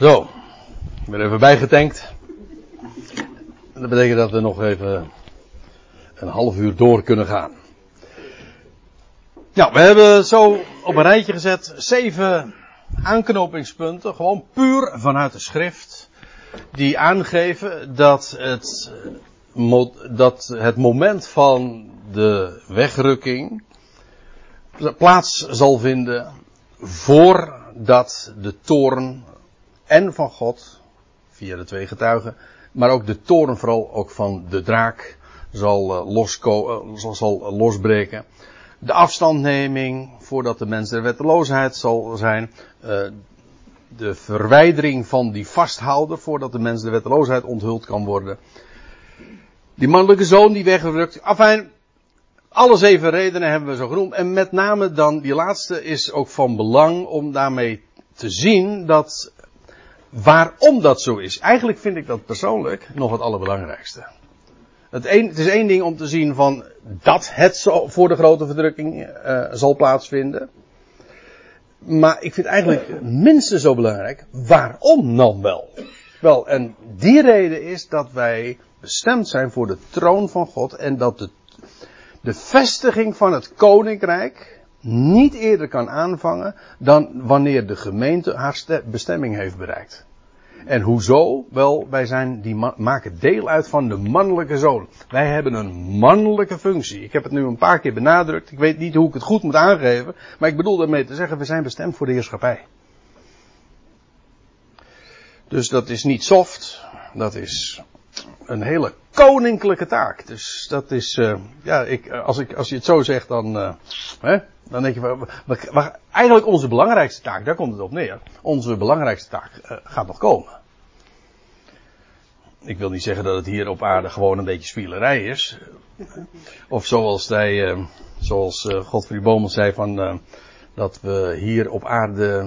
Zo, ik ben even bijgetankt. Dat betekent dat we nog even een half uur door kunnen gaan. Nou, we hebben zo op een rijtje gezet zeven aanknopingspunten, gewoon puur vanuit de schrift, die aangeven dat het, dat het moment van de wegrukking plaats zal vinden voordat de toren en van God, via de twee getuigen, maar ook de toren vooral ook van de draak zal, uh, losko, uh, zal losbreken. De afstandneming voordat de mens der wetteloosheid zal zijn. Uh, de verwijdering van die vasthouder voordat de mens de wetteloosheid onthuld kan worden. Die mannelijke zoon die weggerukt. Afijn, alle zeven redenen hebben we zo genoemd. En met name dan die laatste is ook van belang om daarmee te zien dat waarom dat zo is. Eigenlijk vind ik dat persoonlijk nog het allerbelangrijkste. Het, een, het is één ding om te zien van dat het zo voor de grote verdrukking uh, zal plaatsvinden. Maar ik vind eigenlijk minstens zo belangrijk, waarom dan wel? Wel, en die reden is dat wij bestemd zijn voor de troon van God en dat de, de vestiging van het koninkrijk niet eerder kan aanvangen dan wanneer de gemeente haar bestemming heeft bereikt. En hoezo? Wel, wij zijn, die maken deel uit van de mannelijke zoon. Wij hebben een mannelijke functie. Ik heb het nu een paar keer benadrukt. Ik weet niet hoe ik het goed moet aangeven. Maar ik bedoel daarmee te zeggen, we zijn bestemd voor de heerschappij. Dus dat is niet soft. Dat is een hele koninklijke taak. Dus dat is, uh, ja, ik, als, ik, als je het zo zegt, dan, uh, hè, dan denk je, eigenlijk onze belangrijkste taak, daar komt het op neer. Onze belangrijkste taak gaat nog komen. Ik wil niet zeggen dat het hier op aarde gewoon een beetje spielerij is. Of zoals hij, zoals Godfried Bomen zei van, dat we hier op aarde,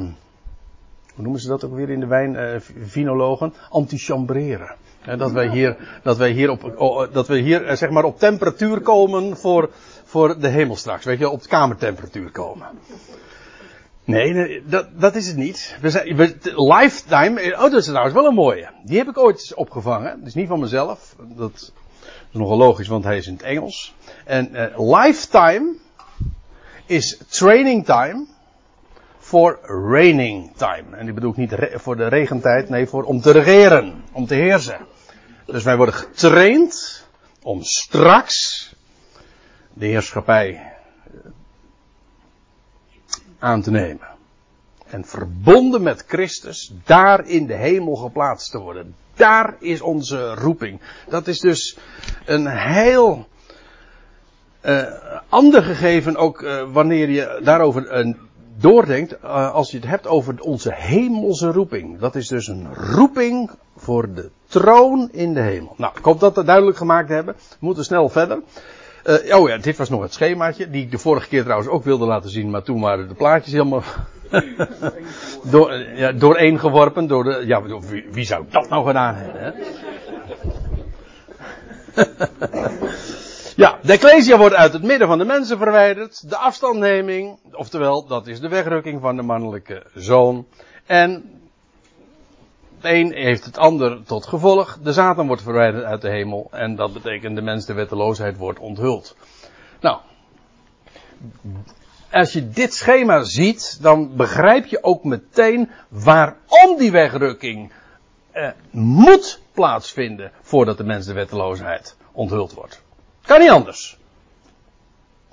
hoe noemen ze dat ook weer in de wijn, vinologen, antichambreren. Dat wij hier, dat wij hier op, dat we hier zeg maar op temperatuur komen voor, voor de hemel straks. Weet je, op kamertemperatuur komen. Nee, dat, dat is het niet. We zijn, lifetime, oh dat is trouwens wel een mooie. Die heb ik ooit opgevangen. Dat is niet van mezelf. Dat is nogal logisch, want hij is in het Engels. En uh, lifetime is training time voor raining time. En die bedoel ik niet voor de regentijd, nee, voor om te regeren, om te heersen. Dus wij worden getraind om straks de heerschappij aan te nemen. En verbonden met Christus, daar in de hemel geplaatst te worden. Daar is onze roeping. Dat is dus een heel uh, ander gegeven ook uh, wanneer je daarover uh, doordenkt, als je het hebt over onze hemelse roeping. Dat is dus een roeping voor de troon in de hemel. Nou, ik hoop dat we duidelijk gemaakt hebben. We moeten snel verder. Uh, oh ja, dit was nog het schemaatje, die ik de vorige keer trouwens ook wilde laten zien, maar toen waren de plaatjes helemaal door, ja, dooreengeworpen. Door de, ja, wie, wie zou dat nou gedaan hebben? Hè? ja, de Ecclesia wordt uit het midden van de mensen verwijderd. De afstandneming, oftewel, dat is de wegrukking van de mannelijke zoon. En het een heeft het ander tot gevolg. De Satan wordt verwijderd uit de hemel. En dat betekent de mens de wetteloosheid wordt onthuld. Nou. Als je dit schema ziet, dan begrijp je ook meteen waarom die wegrukking eh, moet plaatsvinden voordat de mens de wetteloosheid onthuld wordt. Kan niet anders.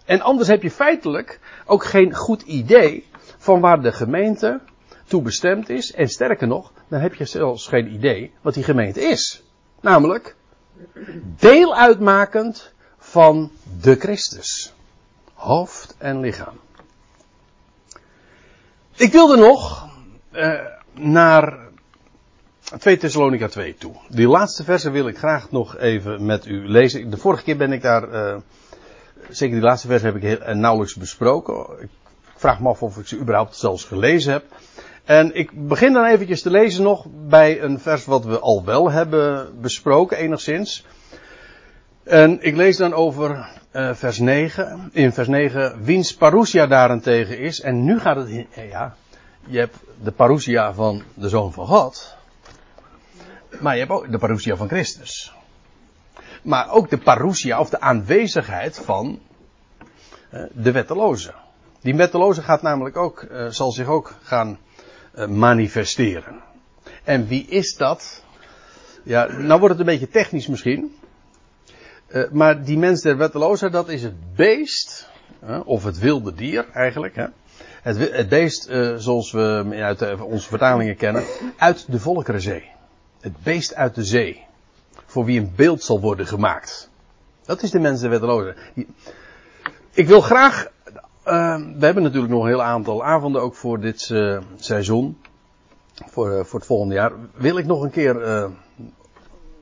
En anders heb je feitelijk ook geen goed idee van waar de gemeente toe bestemd is. En sterker nog, dan heb je zelfs geen idee wat die gemeente is. Namelijk, deel uitmakend van de Christus. Hoofd en lichaam. Ik wilde nog uh, naar 2 Thessalonica 2 toe. Die laatste versen wil ik graag nog even met u lezen. De vorige keer ben ik daar, uh, zeker die laatste versen heb ik heel, uh, nauwelijks besproken. Ik vraag me af of ik ze überhaupt zelfs gelezen heb. En ik begin dan eventjes te lezen nog bij een vers wat we al wel hebben besproken, enigszins. En ik lees dan over uh, vers 9. In vers 9, wiens parousia daarentegen is. En nu gaat het, ja, je hebt de parousia van de Zoon van God. Maar je hebt ook de parousia van Christus. Maar ook de parousia of de aanwezigheid van uh, de wetteloze. Die wetteloze gaat namelijk ook, zal zich ook gaan manifesteren. En wie is dat? Ja, nou wordt het een beetje technisch misschien. maar die mens der wetteloosheid, dat is het beest, of het wilde dier eigenlijk. Hè? Het, beest, uh, zoals we uit onze vertalingen kennen, uit de Volkerenzee. Het beest uit de zee. Voor wie een beeld zal worden gemaakt. Dat is de mens der wetteloze. Ik wil graag, uh, we hebben natuurlijk nog een heel aantal avonden ook voor dit uh, seizoen. Voor, voor het volgende jaar. Wil ik nog een keer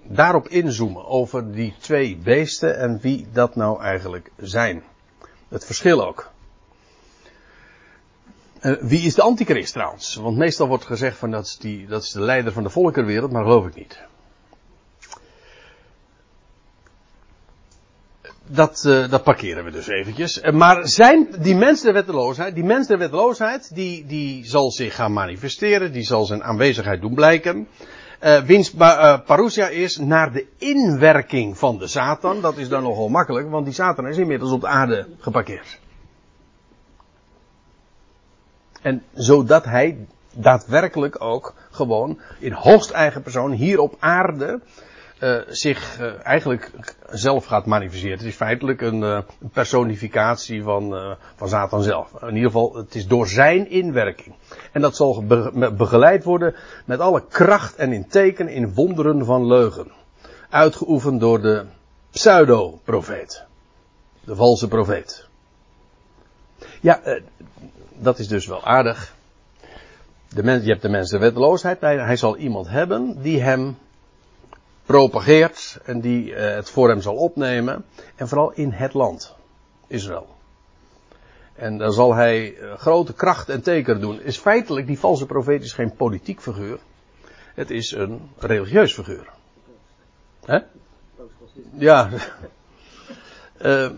daarop inzoomen. Over die twee beesten en wie dat nou eigenlijk zijn. Het verschil ook. Wie is de antichrist trouwens? Want meestal wordt gezegd van dat is, die, dat is de leider van de volkerenwereld, maar geloof ik niet. Dat, uh, dat parkeren we dus eventjes. Uh, maar zijn die mens der wetteloosheid, die mens der wetteloosheid, die, die zal zich gaan manifesteren, die zal zijn aanwezigheid doen blijken. Uh, wiens parousia is naar de inwerking van de Satan. Dat is dan nogal makkelijk, want die Satan is inmiddels op de aarde geparkeerd. En zodat hij daadwerkelijk ook gewoon in hoogst eigen persoon hier op aarde uh, zich uh, eigenlijk zelf gaat manifesteren. Het is feitelijk een, uh, personificatie van, van Satan zelf. In ieder geval, het is door zijn inwerking. En dat zal be begeleid worden met alle kracht en in teken, in wonderen van leugen. Uitgeoefend door de pseudo-profeet. De valse profeet. Ja, dat is dus wel aardig. De je hebt de mens de wetteloosheid. Hij, hij zal iemand hebben die hem propageert en die uh, het voor hem zal opnemen. En vooral in het land, Israël. En dan zal hij uh, grote kracht en teken doen. Is feitelijk, die valse profeet is geen politiek figuur. Het is een religieus figuur. Hè? Ja. Uh,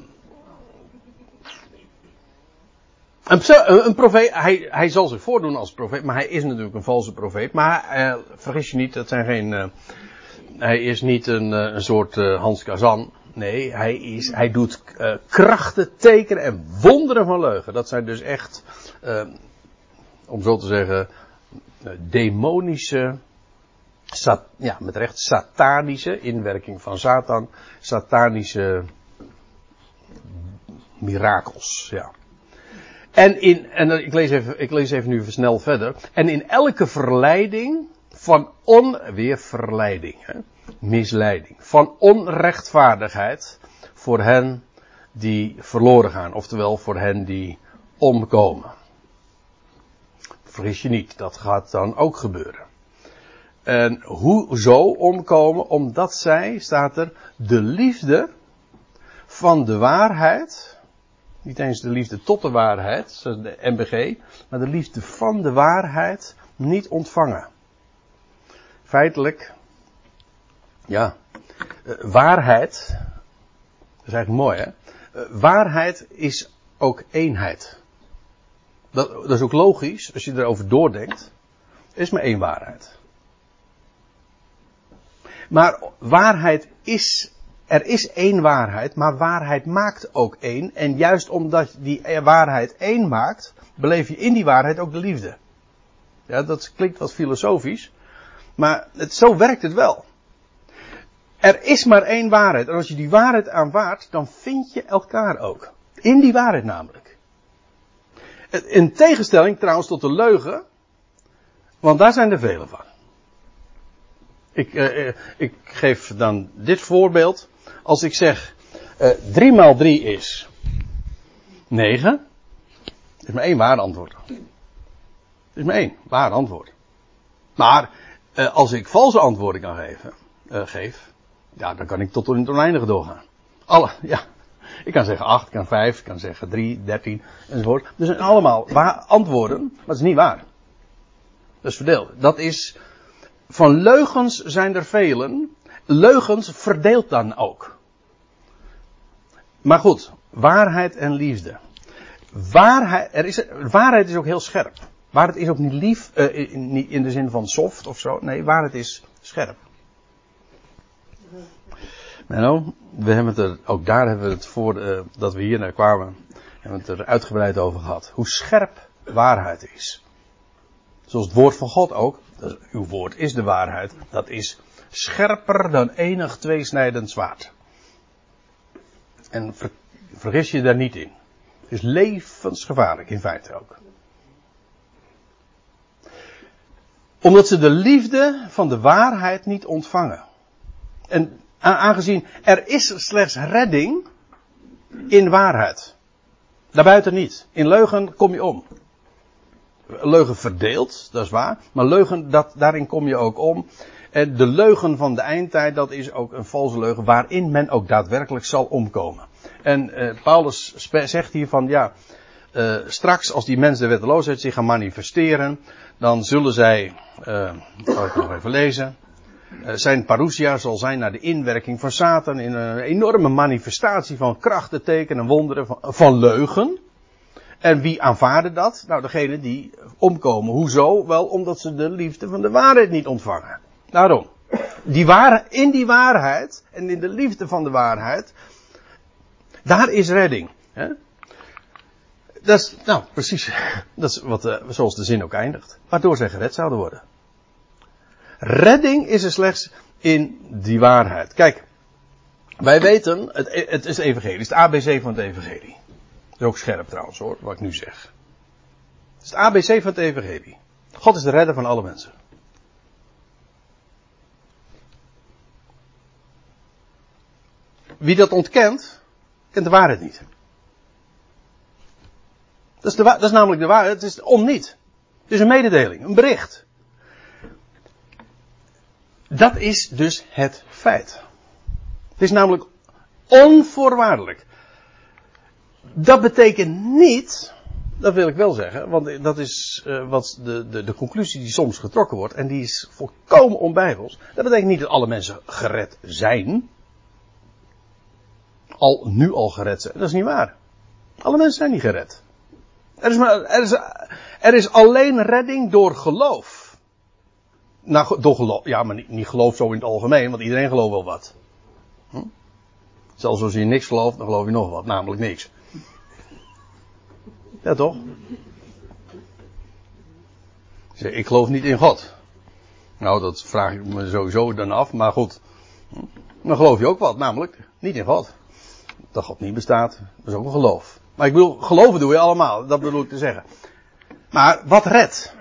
Een, een profeet, hij, hij zal zich voordoen als profeet, maar hij is natuurlijk een valse profeet. Maar vergis je niet, dat zijn geen, hij is niet een, uh, een soort Hans Kazan. Nee, hij, is, hij doet krachten, tekenen en wonderen van leugen. Dat zijn dus echt, om zo te zeggen, demonische, sat, ja, met recht satanische inwerking van Satan, satanische mirakels, ja. En in, en ik lees even, ik lees even nu snel verder. En in elke verleiding van on, weer verleiding, misleiding, van onrechtvaardigheid voor hen die verloren gaan, oftewel voor hen die omkomen. Vergis je niet, dat gaat dan ook gebeuren. En hoezo omkomen? Omdat zij, staat er, de liefde van de waarheid, niet eens de liefde tot de waarheid, de MBG, maar de liefde van de waarheid niet ontvangen. Feitelijk, ja, eh, waarheid, dat is eigenlijk mooi hè. Eh, waarheid is ook eenheid. Dat, dat is ook logisch als je erover doordenkt. Is maar één waarheid. Maar waarheid is er is één waarheid, maar waarheid maakt ook één. En juist omdat die waarheid één maakt, beleef je in die waarheid ook de liefde. Ja, dat klinkt wat filosofisch, maar het, zo werkt het wel. Er is maar één waarheid. En als je die waarheid aanvaardt, dan vind je elkaar ook. In die waarheid namelijk. In tegenstelling trouwens tot de leugen, want daar zijn er vele van. Ik, uh, ik geef dan dit voorbeeld. Als ik zeg, uh, 3 maal 3 is 9. is maar één waar antwoord. is maar één waar antwoord. Maar uh, als ik valse antwoorden kan geven, uh, geef, ja, dan kan ik tot in het oneindige doorgaan. Alle, ja. Ik kan zeggen 8, ik kan 5, ik kan zeggen 3, 13 enzovoort. Dus zijn allemaal waar, antwoorden, maar dat is niet waar. Dat is verdeeld. Dat is, van leugens zijn er velen. Leugens verdeelt dan ook. Maar goed, waarheid en liefde. Waarheid, er is, waarheid is ook heel scherp. Waarheid is ook niet lief, uh, in, in de zin van soft of zo. Nee, waarheid is scherp. Nou, we hebben het er, ook daar hebben we het voor uh, dat we hier naar kwamen, hebben we het er uitgebreid over gehad. Hoe scherp waarheid is. Zoals het woord van God ook. Uw woord is de waarheid. Dat is scherper dan enig tweesnijdend zwaard. En ver, vergis je daar niet in. Het is levensgevaarlijk in feite ook. Omdat ze de liefde van de waarheid niet ontvangen. En aangezien er is slechts redding in waarheid. Daarbuiten niet. In leugen kom je om. Leugen verdeelt, dat is waar. Maar leugen, dat, daarin kom je ook om. En de leugen van de eindtijd, dat is ook een valse leugen waarin men ook daadwerkelijk zal omkomen. En uh, Paulus zegt hier van, ja, uh, straks als die mensen de wetteloosheid zich gaan manifesteren, dan zullen zij, uh, zal ik nog even lezen, uh, zijn parousia zal zijn naar de inwerking van Satan in een enorme manifestatie van krachten, tekenen, wonderen, van, leugen. En wie aanvaarden dat? Nou, degene die omkomen. Hoezo? Wel omdat ze de liefde van de waarheid niet ontvangen. Daarom. Die in die waarheid en in de liefde van de waarheid, daar is redding. Hè? Dat is, nou, precies. Dat is wat, uh, zoals de zin ook eindigt. Waardoor zij gered zouden worden. Redding is er slechts in die waarheid. Kijk, wij weten, het, het is evangelie, het is het ABC van het evangelie. Dat is ook scherp trouwens hoor, wat ik nu zeg. Het is het ABC van het evangelie. God is de redder van alle mensen. Wie dat ontkent, kent de waarheid niet. Dat is, dat namelijk de waarheid. Het is om niet. Het is een mededeling, een bericht. Dat is dus het feit. Het is namelijk onvoorwaardelijk. Dat betekent niet, dat wil ik wel zeggen, want dat is uh, wat de, de, de conclusie die soms getrokken wordt, en die is volkomen onbijbels. Dat betekent niet dat alle mensen gered zijn. Al, nu al gered zijn. Dat is niet waar. Alle mensen zijn niet gered. Er is, er is, er is alleen redding door geloof. Nou, door geloof. Ja, maar niet, niet geloof zo in het algemeen, want iedereen gelooft wel wat. Hm? Zelfs als je niks gelooft, dan geloof je nog wat, namelijk niks. Ja, toch? Ik geloof niet in God. Nou, dat vraag ik me sowieso dan af, maar goed. Dan geloof je ook wat, namelijk niet in God. Dat God niet bestaat, dat is ook een geloof. Maar ik bedoel, geloven doe je allemaal, dat bedoel ik te zeggen. Maar wat redt?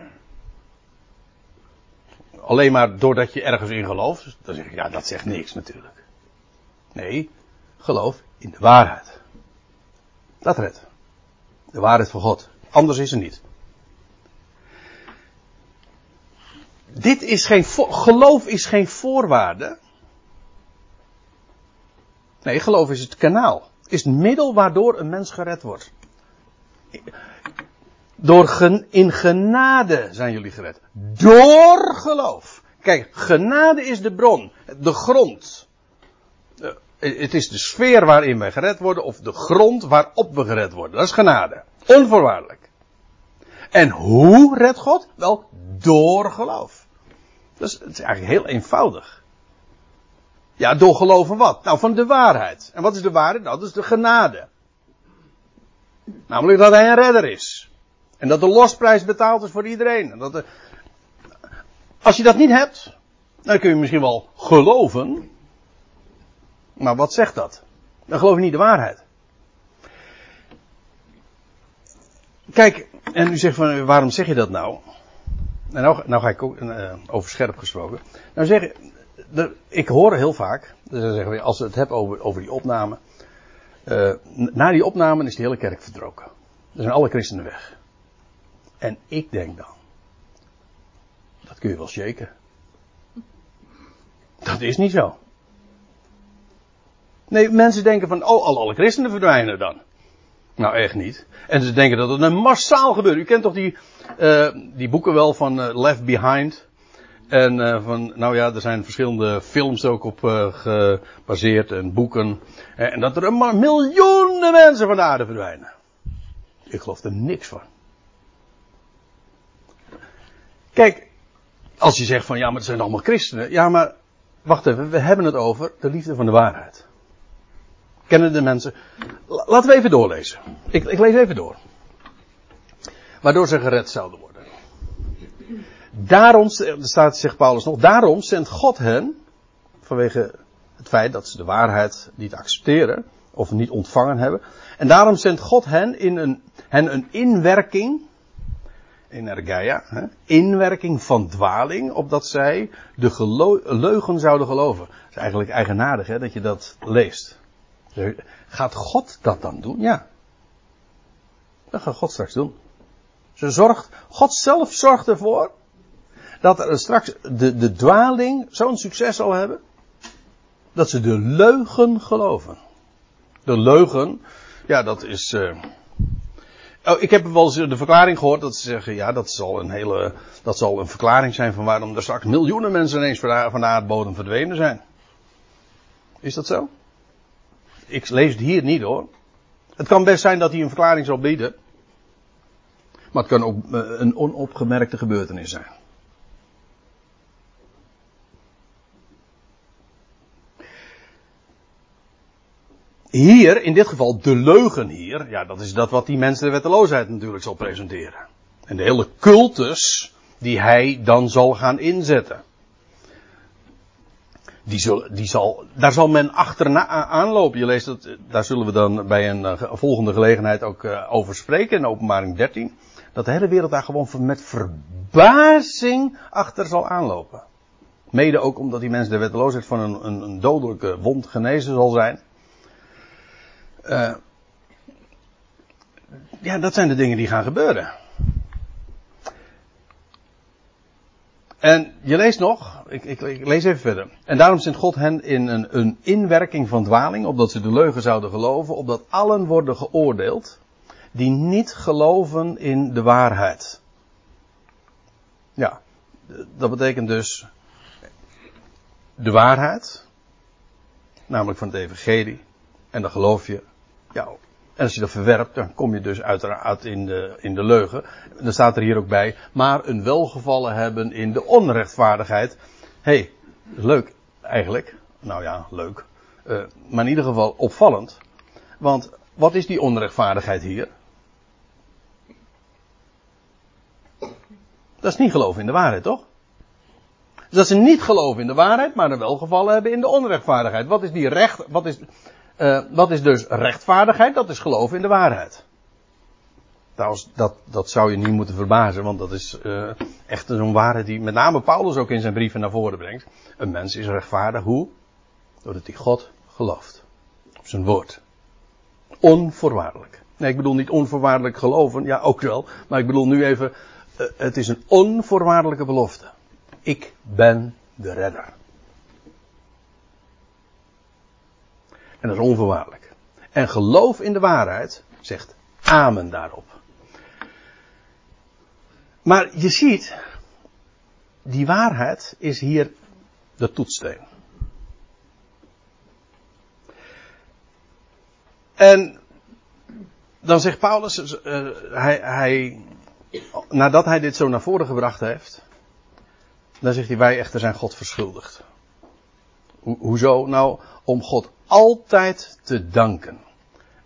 Alleen maar doordat je ergens in gelooft, dan zeg ik, ja, dat zegt niks natuurlijk. Nee, geloof in de waarheid. Dat redt. De waarheid van God. Anders is er niet. Dit is geen, geloof is geen voorwaarde. Nee, geloof is het kanaal is het middel waardoor een mens gered wordt. Door gen, in genade zijn jullie gered. Door geloof. Kijk, genade is de bron, de grond. Eh, het is de sfeer waarin wij gered worden, of de grond waarop we gered worden. Dat is genade. Onvoorwaardelijk. En hoe redt God? Wel, door geloof. Het is eigenlijk heel eenvoudig. Ja, door geloven wat? Nou, van de waarheid. En wat is de waarheid? Nou, dat is de genade. Namelijk dat hij een redder is. En dat de losprijs betaald is voor iedereen. En dat de... Als je dat niet hebt, dan kun je misschien wel geloven. Maar wat zegt dat? Dan geloof je niet de waarheid. Kijk, en u zegt van, waarom zeg je dat nou? En nou, nou ga ik ook uh, over scherp gesproken. Nou zeg, ik hoor heel vaak, dus zeggen we, als we het hebben over, over die opname. Uh, na die opname is de hele kerk verdroken. Er zijn alle christenen weg. En ik denk dan. Dat kun je wel shaken. Dat is niet zo. Nee, mensen denken van, oh, alle, alle christenen verdwijnen dan. Nou, echt niet. En ze denken dat het een massaal gebeurt. U kent toch die, uh, die boeken wel van uh, Left Behind? En uh, van, nou ja, er zijn verschillende films ook op uh, gebaseerd en boeken. En dat er maar miljoenen mensen van de aarde verdwijnen. Ik geloof er niks van. Kijk, als je zegt van ja, maar het zijn allemaal christenen. Ja, maar wacht even, we hebben het over de liefde van de waarheid. Kennen de mensen. Laten we even doorlezen. Ik, ik lees even door. Waardoor ze gered zouden worden. Daarom, staat, zegt Paulus nog, daarom zendt God hen, vanwege het feit dat ze de waarheid niet accepteren, of niet ontvangen hebben. En daarom zendt God hen in een, hen een inwerking, energia, hè, inwerking van dwaling, opdat zij de leugen zouden geloven. Dat is eigenlijk eigenaardig hè, dat je dat leest. Gaat God dat dan doen? Ja. Dat gaat God straks doen. Ze zorgt, God zelf zorgt ervoor dat er straks de, de dwaling zo'n succes zal hebben. Dat ze de leugen geloven. De leugen, ja, dat is. Uh... Oh, ik heb wel eens de verklaring gehoord dat ze zeggen: ja, dat zal een hele. Dat zal een verklaring zijn van waarom er straks miljoenen mensen ineens van de aardbodem verdwenen zijn. Is dat zo? Ik lees het hier niet hoor. Het kan best zijn dat hij een verklaring zal bieden. Maar het kan ook eh, een onopgemerkte gebeurtenis zijn. Hier, in dit geval, de leugen hier, ja, dat is dat wat die mensen de wetteloosheid natuurlijk zal presenteren. En de hele cultus die hij dan zal gaan inzetten. Die zal, die zal, daar zal men achterna aanlopen. Je leest dat, daar zullen we dan bij een uh, volgende gelegenheid ook uh, over spreken in openbaring 13. Dat de hele wereld daar gewoon met verbazing achter zal aanlopen. Mede ook omdat die mensen de wetteloosheid van een, een, een dodelijke wond genezen zal zijn. Uh, ja, dat zijn de dingen die gaan gebeuren. En je leest nog, ik, ik, lees even verder. En daarom zendt God hen in een, een inwerking van dwaling, opdat ze de leugen zouden geloven, opdat allen worden geoordeeld die niet geloven in de waarheid. Ja, dat betekent dus de waarheid, namelijk van het evangelie, en dan geloof je ja, en als je dat verwerpt, dan kom je dus uiteraard in de, in de leugen. Dan staat er hier ook bij, maar een welgevallen hebben in de onrechtvaardigheid. Hé, hey, leuk eigenlijk. Nou ja, leuk. Uh, maar in ieder geval opvallend. Want wat is die onrechtvaardigheid hier? Dat is niet geloven in de waarheid, toch? Dat ze niet geloven in de waarheid, maar een welgevallen hebben in de onrechtvaardigheid. Wat is die recht, wat is, uh, wat is dus rechtvaardigheid? Dat is geloven in de waarheid. Trouwens, dat, dat zou je niet moeten verbazen, want dat is uh, echt zo'n waarheid die met name Paulus ook in zijn brieven naar voren brengt. Een mens is rechtvaardig, hoe? Doordat hij God gelooft. Op zijn woord. Onvoorwaardelijk. Nee, ik bedoel niet onvoorwaardelijk geloven, ja ook wel, maar ik bedoel nu even, uh, het is een onvoorwaardelijke belofte. Ik ben de redder. En dat is onvoorwaardelijk. En geloof in de waarheid zegt amen daarop. Maar je ziet, die waarheid is hier de toetssteen. En dan zegt Paulus, uh, hij, hij, nadat hij dit zo naar voren gebracht heeft, dan zegt hij, wij echter zijn God verschuldigd. Ho hoezo? Nou, om God altijd te danken.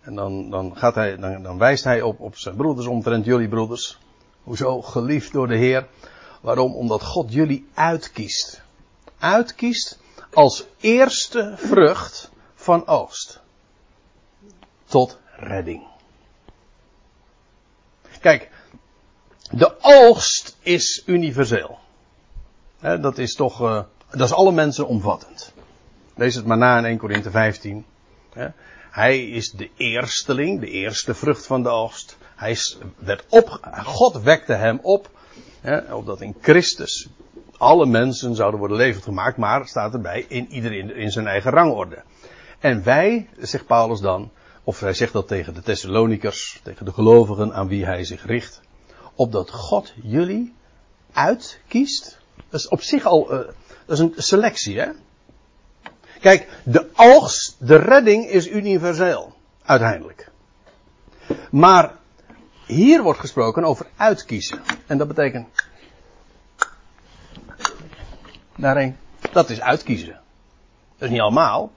En dan, dan, gaat hij, dan, dan wijst hij op, op zijn broeders omtrent jullie broeders. Hoezo geliefd door de Heer? Waarom? Omdat God jullie uitkiest. Uitkiest als eerste vrucht van oogst. Tot redding. Kijk, de oogst is universeel. dat is toch, uh, dat is alle mensen omvattend. Lees het maar na in 1 Korinthe 15. Hij is de eersteling, de eerste vrucht van de oogst. Hij werd op, God wekte hem op, opdat in Christus alle mensen zouden worden levend gemaakt, maar staat erbij, in iedereen in zijn eigen rangorde. En wij, zegt Paulus dan, of hij zegt dat tegen de Thessalonikers, tegen de gelovigen aan wie hij zich richt, opdat God jullie uitkiest. Dat is op zich al, uh, dat is een selectie, hè? Kijk, de oogst, de redding is universeel. Uiteindelijk. Maar hier wordt gesproken over uitkiezen. En dat betekent Daarheen. Dat is uitkiezen. Dat is niet allemaal.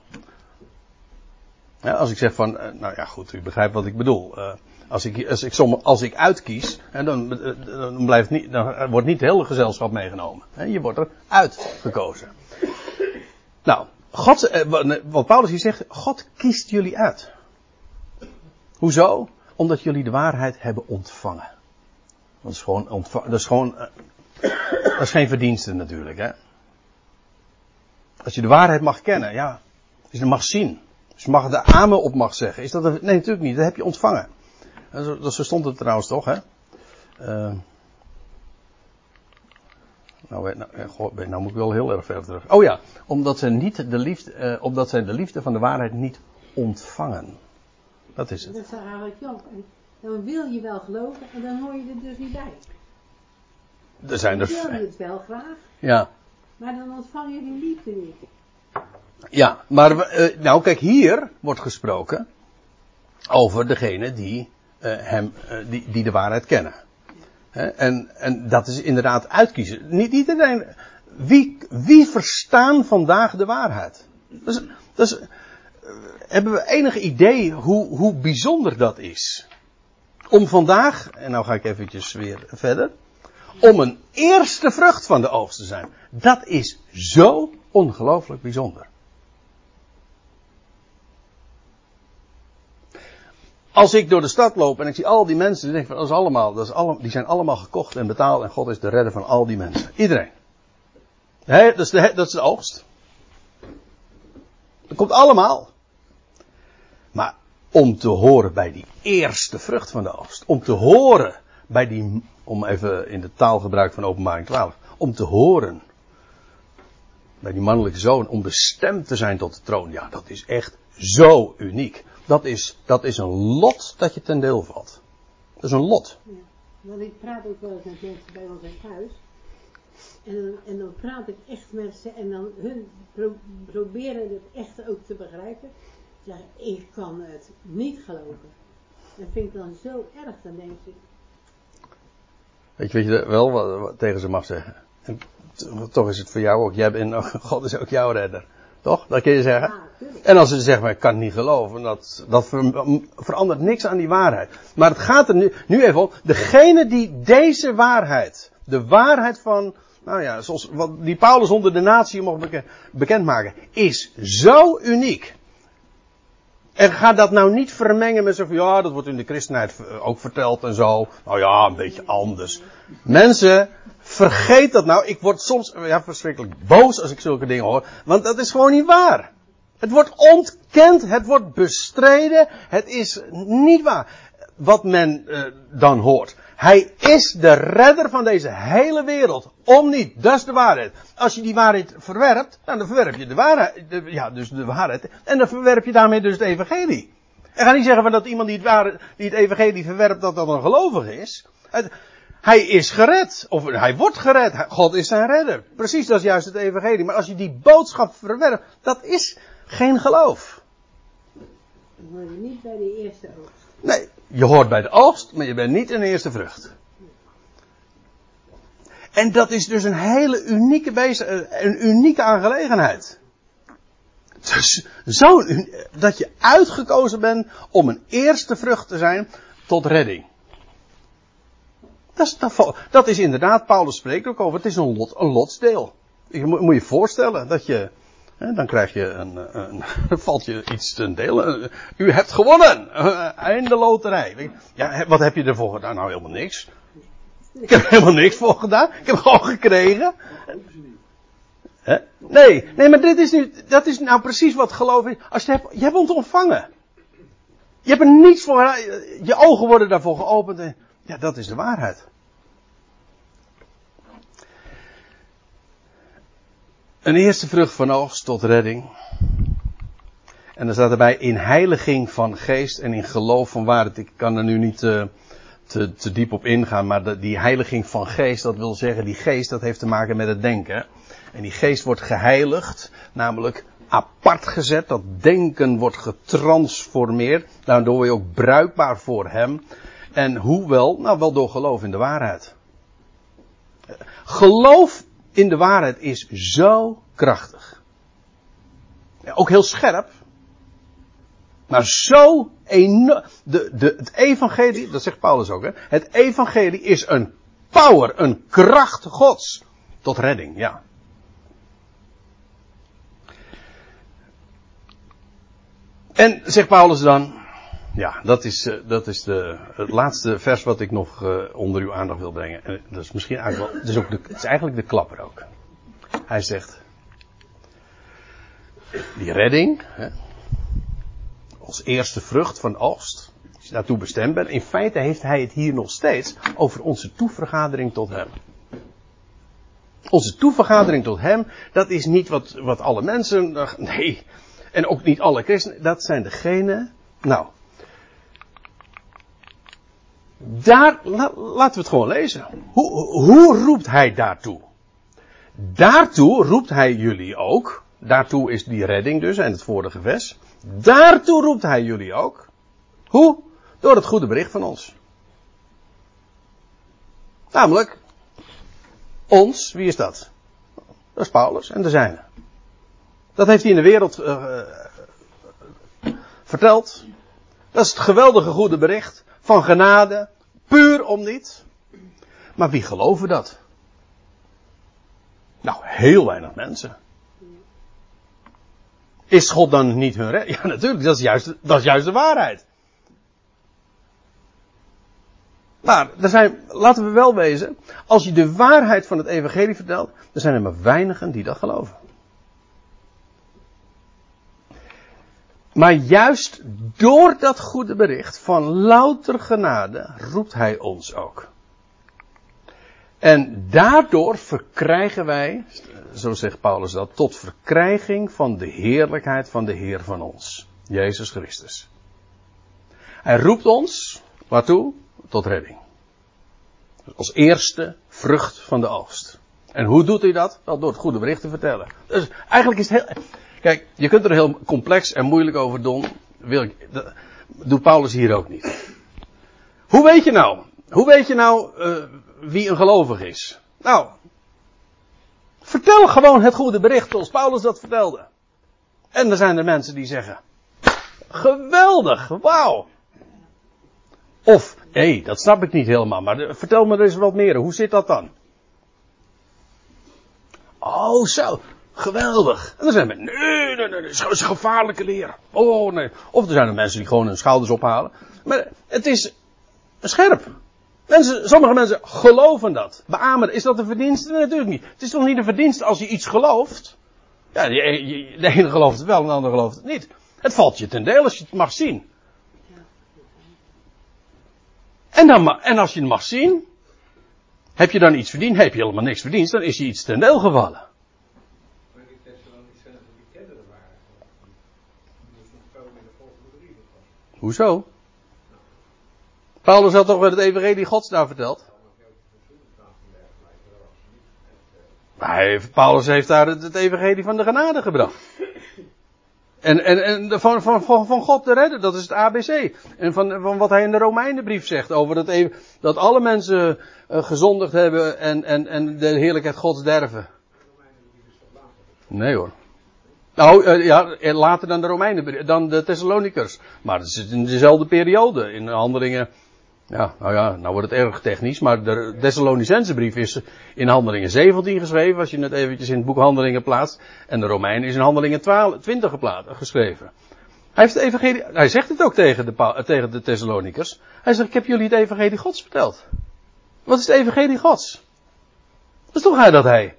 Als ik zeg van, eh, nou ja goed, u begrijpt wat ik bedoel. Uh, als ik, als ik, som, als ik uitkies, hè, dan, eh, dan, blijft niet, dan wordt niet het hele gezelschap meegenomen. Hè, je wordt er uitgekozen. Nou, God, wat Paulus hier zegt, God kiest jullie uit. Hoezo? Omdat jullie de waarheid hebben ontvangen. Dat is gewoon, dat is gewoon, dat is geen verdienste natuurlijk, hè. Als je de waarheid mag kennen, ja, als je mag zien, als je mag de amen op mag zeggen, is dat nee natuurlijk niet, dat heb je ontvangen. Dat, zo stond het trouwens toch, hè. Uh, nou, nou, nou, moet ik wel heel erg ver terug. Oh ja, omdat zij, niet de liefde, uh, omdat zij de liefde van de waarheid niet ontvangen. Dat is het. Dat is eigenlijk jammer. Dan wil je wel geloven en dan hoor je er dus niet bij. Er zijn er. Dan wil je het wel graag. Ja. Maar dan ontvang je die liefde niet. Ja, maar uh, nou kijk, hier wordt gesproken over degene die, hem, die, die de waarheid kennen. En, en dat is inderdaad uitkiezen. Niet iedereen. Wie, wie verstaan vandaag de waarheid? Dus, hebben we enig idee hoe, hoe bijzonder dat is? Om vandaag, en nou ga ik eventjes weer verder om een eerste vrucht van de oogst te zijn. Dat is zo ongelooflijk bijzonder. Als ik door de stad loop en ik zie al die mensen, dan denk van, dat is allemaal, dat is allemaal, die zijn allemaal gekocht en betaald en God is de redder van al die mensen. Iedereen. dat, is de, dat is de oogst. Dat komt allemaal. Maar om te horen bij die eerste vrucht van de oogst, om te horen bij die om even in de taalgebruik van openbaring 12, om te horen bij die mannelijke zoon, om bestemd te zijn tot de troon. Ja, dat is echt zo uniek. Dat is, dat is een lot dat je ten deel valt. Dat is een lot. Ja, want ik praat ook wel eens met mensen bij ons in huis. En, en dan praat ik echt met ze en dan hun proberen het echt ook te begrijpen. Zeggen, ik kan het niet geloven. Dat vind ik dan zo erg. Dan denk ik, Weet je wat je wel wat, tegen ze mag zeggen? En toch is het voor jou ook. Jij bent, God is ook jouw redder. Toch? Dat kun je zeggen. En als ze zeggen, maar ik kan het niet geloven, dat, dat verandert niks aan die waarheid. Maar het gaat er nu, nu even om, degene die deze waarheid, de waarheid van, nou ja, zoals wat die Paulus onder de natie mocht bekendmaken, is zo uniek. En ga dat nou niet vermengen met zo van, ja, dat wordt in de christenheid ook verteld en zo. Nou ja, een beetje anders. Mensen, vergeet dat nou. Ik word soms, ja, verschrikkelijk boos als ik zulke dingen hoor. Want dat is gewoon niet waar. Het wordt ontkend, het wordt bestreden. Het is niet waar. Wat men uh, dan hoort. Hij is de redder van deze hele wereld. Om niet. Dat is de waarheid. Als je die waarheid verwerpt, nou, dan verwerp je de waarheid. ja, dus de waarheid. En dan verwerp je daarmee dus het evangelie. En ga niet zeggen van dat iemand die het, die het evangelie verwerpt, dat dat een gelovige is. hij is gered. Of hij wordt gered. God is zijn redder. Precies, dat is juist het evangelie. Maar als je die boodschap verwerpt, dat is geen geloof. Dan hoor je niet bij de eerste oogst. Nee, je hoort bij de oogst, maar je bent niet de eerste vrucht. En dat is dus een hele unieke, bezig, een unieke aangelegenheid. Dus zo, dat je uitgekozen bent om een eerste vrucht te zijn tot redding. Dat is, dat, dat is inderdaad, Paulus spreekt ook over, het is een, lot, een lotsdeel. Je moet, moet je voorstellen dat je dan krijg je een, een, valt je iets ten deel. U hebt gewonnen! Einde loterij. Ja, wat heb je ervoor gedaan? Nou, helemaal niks. Ik heb er helemaal niks voor gedaan. Ik heb gewoon gekregen. Nee, nee, maar dit is nu, dat is nou precies wat geloof is. Als je hebt, je hebt ontvangen. Je hebt er niets voor, je ogen worden daarvoor geopend. Ja, dat is de waarheid. Een eerste vrucht van oogst tot redding. En dan staat erbij in heiliging van geest en in geloof van waarheid. Ik kan er nu niet uh, te, te, diep op ingaan, maar die heiliging van geest, dat wil zeggen, die geest, dat heeft te maken met het denken. En die geest wordt geheiligd, namelijk apart gezet. Dat denken wordt getransformeerd. Daardoor word je ook bruikbaar voor hem. En hoe wel? Nou, wel door geloof in de waarheid. Geloof in de waarheid is zo krachtig. Ook heel scherp. Maar zo enorm. De, de, het evangelie, dat zegt Paulus ook, hè. Het evangelie is een power, een kracht gods. Tot redding, ja. En zegt Paulus dan, ja, dat is, eh, dat is de, het laatste vers wat ik nog uh, onder uw aandacht wil brengen. En dat is misschien eigenlijk wel, het is, ook de, het is eigenlijk de klapper ook. Hij zegt, die redding, hè, als eerste vrucht van oogst, als je daartoe bestemd bent, in feite heeft hij het hier nog steeds over onze toevergadering tot hem. Onze toevergadering tot hem, dat is niet wat, wat alle mensen, nee, en ook niet alle christenen, dat zijn degenen, nou, daar, la, laten we het gewoon lezen. Hoe, hoe roept hij daartoe? Daartoe roept hij jullie ook. Daartoe is die redding dus en het vorige vers. Daartoe roept hij jullie ook. Hoe? Door het goede bericht van ons. Namelijk, ons, wie is dat? Dat is Paulus en de zijne. Dat heeft hij in de wereld uh, verteld. Dat is het geweldige goede bericht van genade, puur om niet. Maar wie geloven dat? Nou, heel weinig mensen. Is God dan niet hun red? Ja, natuurlijk, dat is juist, dat is juist de waarheid. Maar er zijn, laten we wel wezen, als je de waarheid van het evangelie vertelt, er zijn er maar weinigen die dat geloven. Maar juist door dat goede bericht van louter genade roept hij ons ook. En daardoor verkrijgen wij, zo zegt Paulus dat, tot verkrijging van de heerlijkheid van de Heer van ons, Jezus Christus. Hij roept ons, waartoe? Tot redding. Als eerste vrucht van de oogst. En hoe doet hij dat? Wel door het goede bericht te vertellen. Dus eigenlijk is het heel, Kijk, je kunt er heel complex en moeilijk over doen. Wil dat doet Paulus hier ook niet. Hoe weet je nou? Hoe weet je nou uh, wie een gelovig is? Nou, vertel gewoon het goede bericht zoals Paulus dat vertelde. En er zijn er mensen die zeggen: geweldig, wauw. Of, hé, hey, dat snap ik niet helemaal, maar vertel me er eens wat meer. Hoe zit dat dan? Oh, zo. Geweldig. En dan zijn mensen, nee, nee, nee, het is gevaarlijke leer. Oh, nee. Of er zijn er mensen die gewoon hun schouders ophalen. Maar het is scherp. Mensen, sommige mensen geloven dat. Beamen, is dat een verdienste? Nee, natuurlijk niet. Het is toch niet een verdienste als je iets gelooft? Ja, de ene gelooft het wel de ander gelooft het niet. Het valt je ten deel als je het mag zien. En, dan, en als je het mag zien, heb je dan iets verdiend? Heb je helemaal niks verdiend, dan is je iets ten deel gevallen. Hoezo? Paulus had toch met het evangelie gods daar verteld? Maar Paulus heeft daar het, evangelie van de genade gebracht. En, en, en van, van, van, God te redden, dat is het ABC. En van, van wat hij in de Romeinenbrief zegt over dat, dat alle mensen uh, gezondigd hebben en, en, en de heerlijkheid Gods derven. Nee hoor. Nou, uh, ja, later dan de Romeinen, dan de Thessalonikers. Maar het is in dezelfde periode. In handelingen, ja, nou ja, nou wordt het erg technisch, maar de Thessalonicense brief is in handelingen 17 geschreven, als je het eventjes in het boek handelingen plaatst. En de Romeinen is in handelingen 12, 20 geplaatst, geschreven. Hij, heeft de evangelie, hij zegt het ook tegen de, tegen de Thessalonikers. Hij zegt, ik heb jullie het evangelie gods verteld. Wat is het evangelie gods? Dat is toch hij dat hij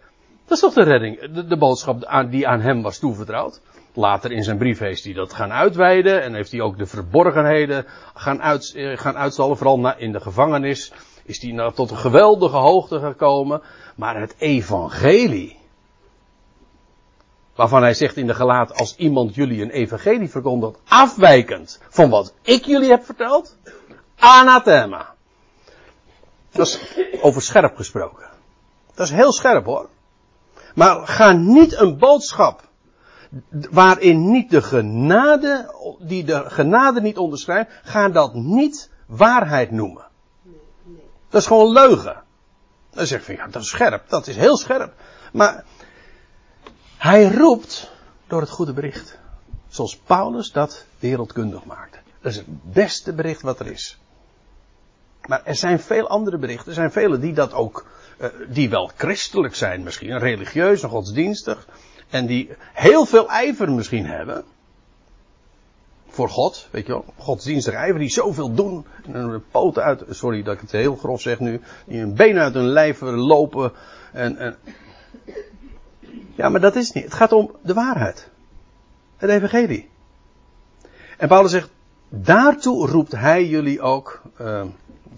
dat is toch de redding, de, boodschap die aan hem was toevertrouwd. Later in zijn brief heeft hij dat gaan uitweiden en heeft hij ook de verborgenheden gaan, uit, eh, gaan uitstallen. Vooral in de gevangenis is hij nou tot een geweldige hoogte gekomen. Maar het evangelie, waarvan hij zegt in de gelaat, als iemand jullie een evangelie verkondigt, afwijkend van wat ik jullie heb verteld, anathema. Dat is over scherp gesproken. Dat is heel scherp hoor. Maar ga niet een boodschap waarin niet de genade, die de genade niet onderschrijft, ga dat niet waarheid noemen. Dat is gewoon leugen. Dan zeg van ja, dat is scherp, dat is heel scherp. Maar hij roept door het goede bericht. Zoals Paulus dat wereldkundig maakte. Dat is het beste bericht wat er is. Maar er zijn veel andere berichten. Er zijn vele die dat ook, die wel christelijk zijn misschien, religieus en godsdienstig. En die heel veel ijver misschien hebben. Voor God, weet je wel. Godsdienstig ijver, die zoveel doen. En een poten uit, sorry dat ik het heel grof zeg nu. Die een been uit hun lijf lopen. En, en. Ja, maar dat is niet. Het gaat om de waarheid. Het evangelie. En Paulus zegt, daartoe roept hij jullie ook. Uh,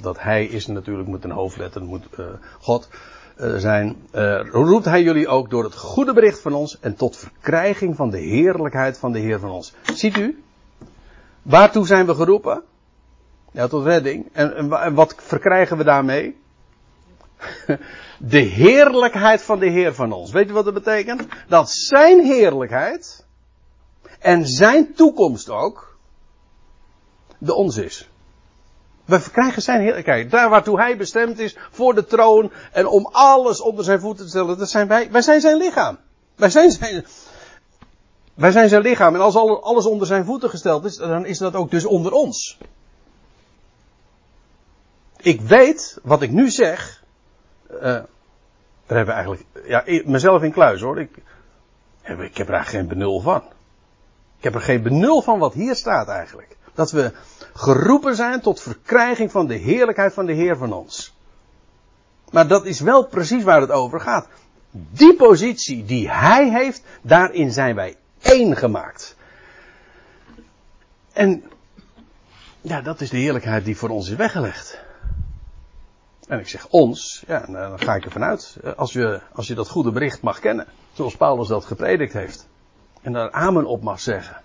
dat hij is natuurlijk met een hoofdletter, moet uh, God uh, zijn. Uh, roept hij jullie ook door het goede bericht van ons en tot verkrijging van de heerlijkheid van de Heer van ons. Ziet u? Waartoe zijn we geroepen? Ja, tot redding. En, en wat verkrijgen we daarmee? De heerlijkheid van de Heer van ons. Weet u wat dat betekent? Dat zijn heerlijkheid en zijn toekomst ook de ons is. We krijgen zijn heerlijkheid. Daar waartoe hij bestemd is voor de troon en om alles onder zijn voeten te stellen. Dat zijn wij. Wij zijn zijn lichaam. Wij zijn zijn, wij zijn zijn lichaam. En als alles onder zijn voeten gesteld is, dan is dat ook dus onder ons. Ik weet wat ik nu zeg. Uh, daar hebben we eigenlijk. Ja, mezelf in kluis hoor. Ik, ik heb er eigenlijk geen benul van. Ik heb er geen benul van wat hier staat eigenlijk. Dat we geroepen zijn tot verkrijging van de heerlijkheid van de Heer van ons. Maar dat is wel precies waar het over gaat. Die positie die Hij heeft, daarin zijn wij één gemaakt. En ja, dat is de heerlijkheid die voor ons is weggelegd. En ik zeg ons, ja, dan ga ik ervan uit. Als je, als je dat goede bericht mag kennen. Zoals Paulus dat gepredikt heeft. En daar amen op mag zeggen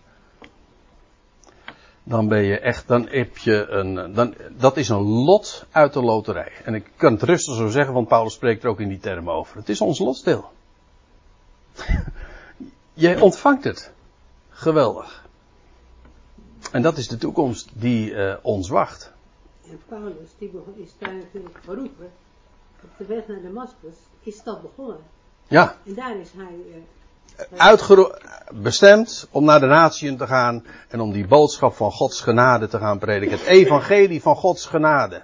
dan ben je echt, dan heb je een, dan, dat is een lot uit de loterij. En ik kan het rustig zo zeggen, want Paulus spreekt er ook in die termen over. Het is ons lotsdeel. je ontvangt het. Geweldig. En dat is de toekomst die uh, ons wacht. En Paulus, die is daar natuurlijk geroepen. Op de weg naar Damascus is dat begonnen. Ja. En daar is hij uh, bestemd om naar de natieën te gaan en om die boodschap van Gods genade te gaan prediken. Het evangelie van Gods genade.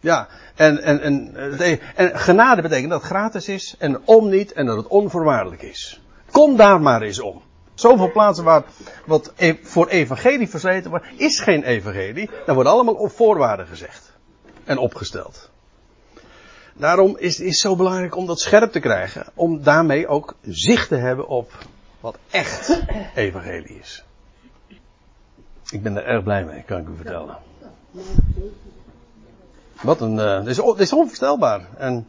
Ja, en, en, en, e- en genade betekent dat het gratis is en om niet en dat het onvoorwaardelijk is. Kom daar maar eens om. Zoveel plaatsen waar wat e- voor evangelie versleten wordt, is geen evangelie. Daar worden allemaal op voorwaarden gezegd en opgesteld. Daarom is het zo belangrijk om dat scherp te krijgen. Om daarmee ook zicht te hebben op wat echt evangelie is. Ik ben er erg blij mee, kan ik u vertellen. Wat een, uh, dit, is, dit is onvoorstelbaar. En,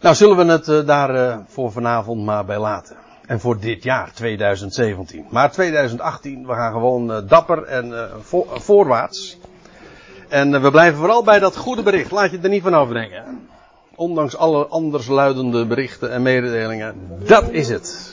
nou zullen we het uh, daar uh, voor vanavond maar bij laten. En voor dit jaar, 2017. Maar 2018, we gaan gewoon dapper en vo voorwaarts. En we blijven vooral bij dat goede bericht. Laat je er niet van afbrengen. Ondanks alle anders luidende berichten en mededelingen. Dat is het.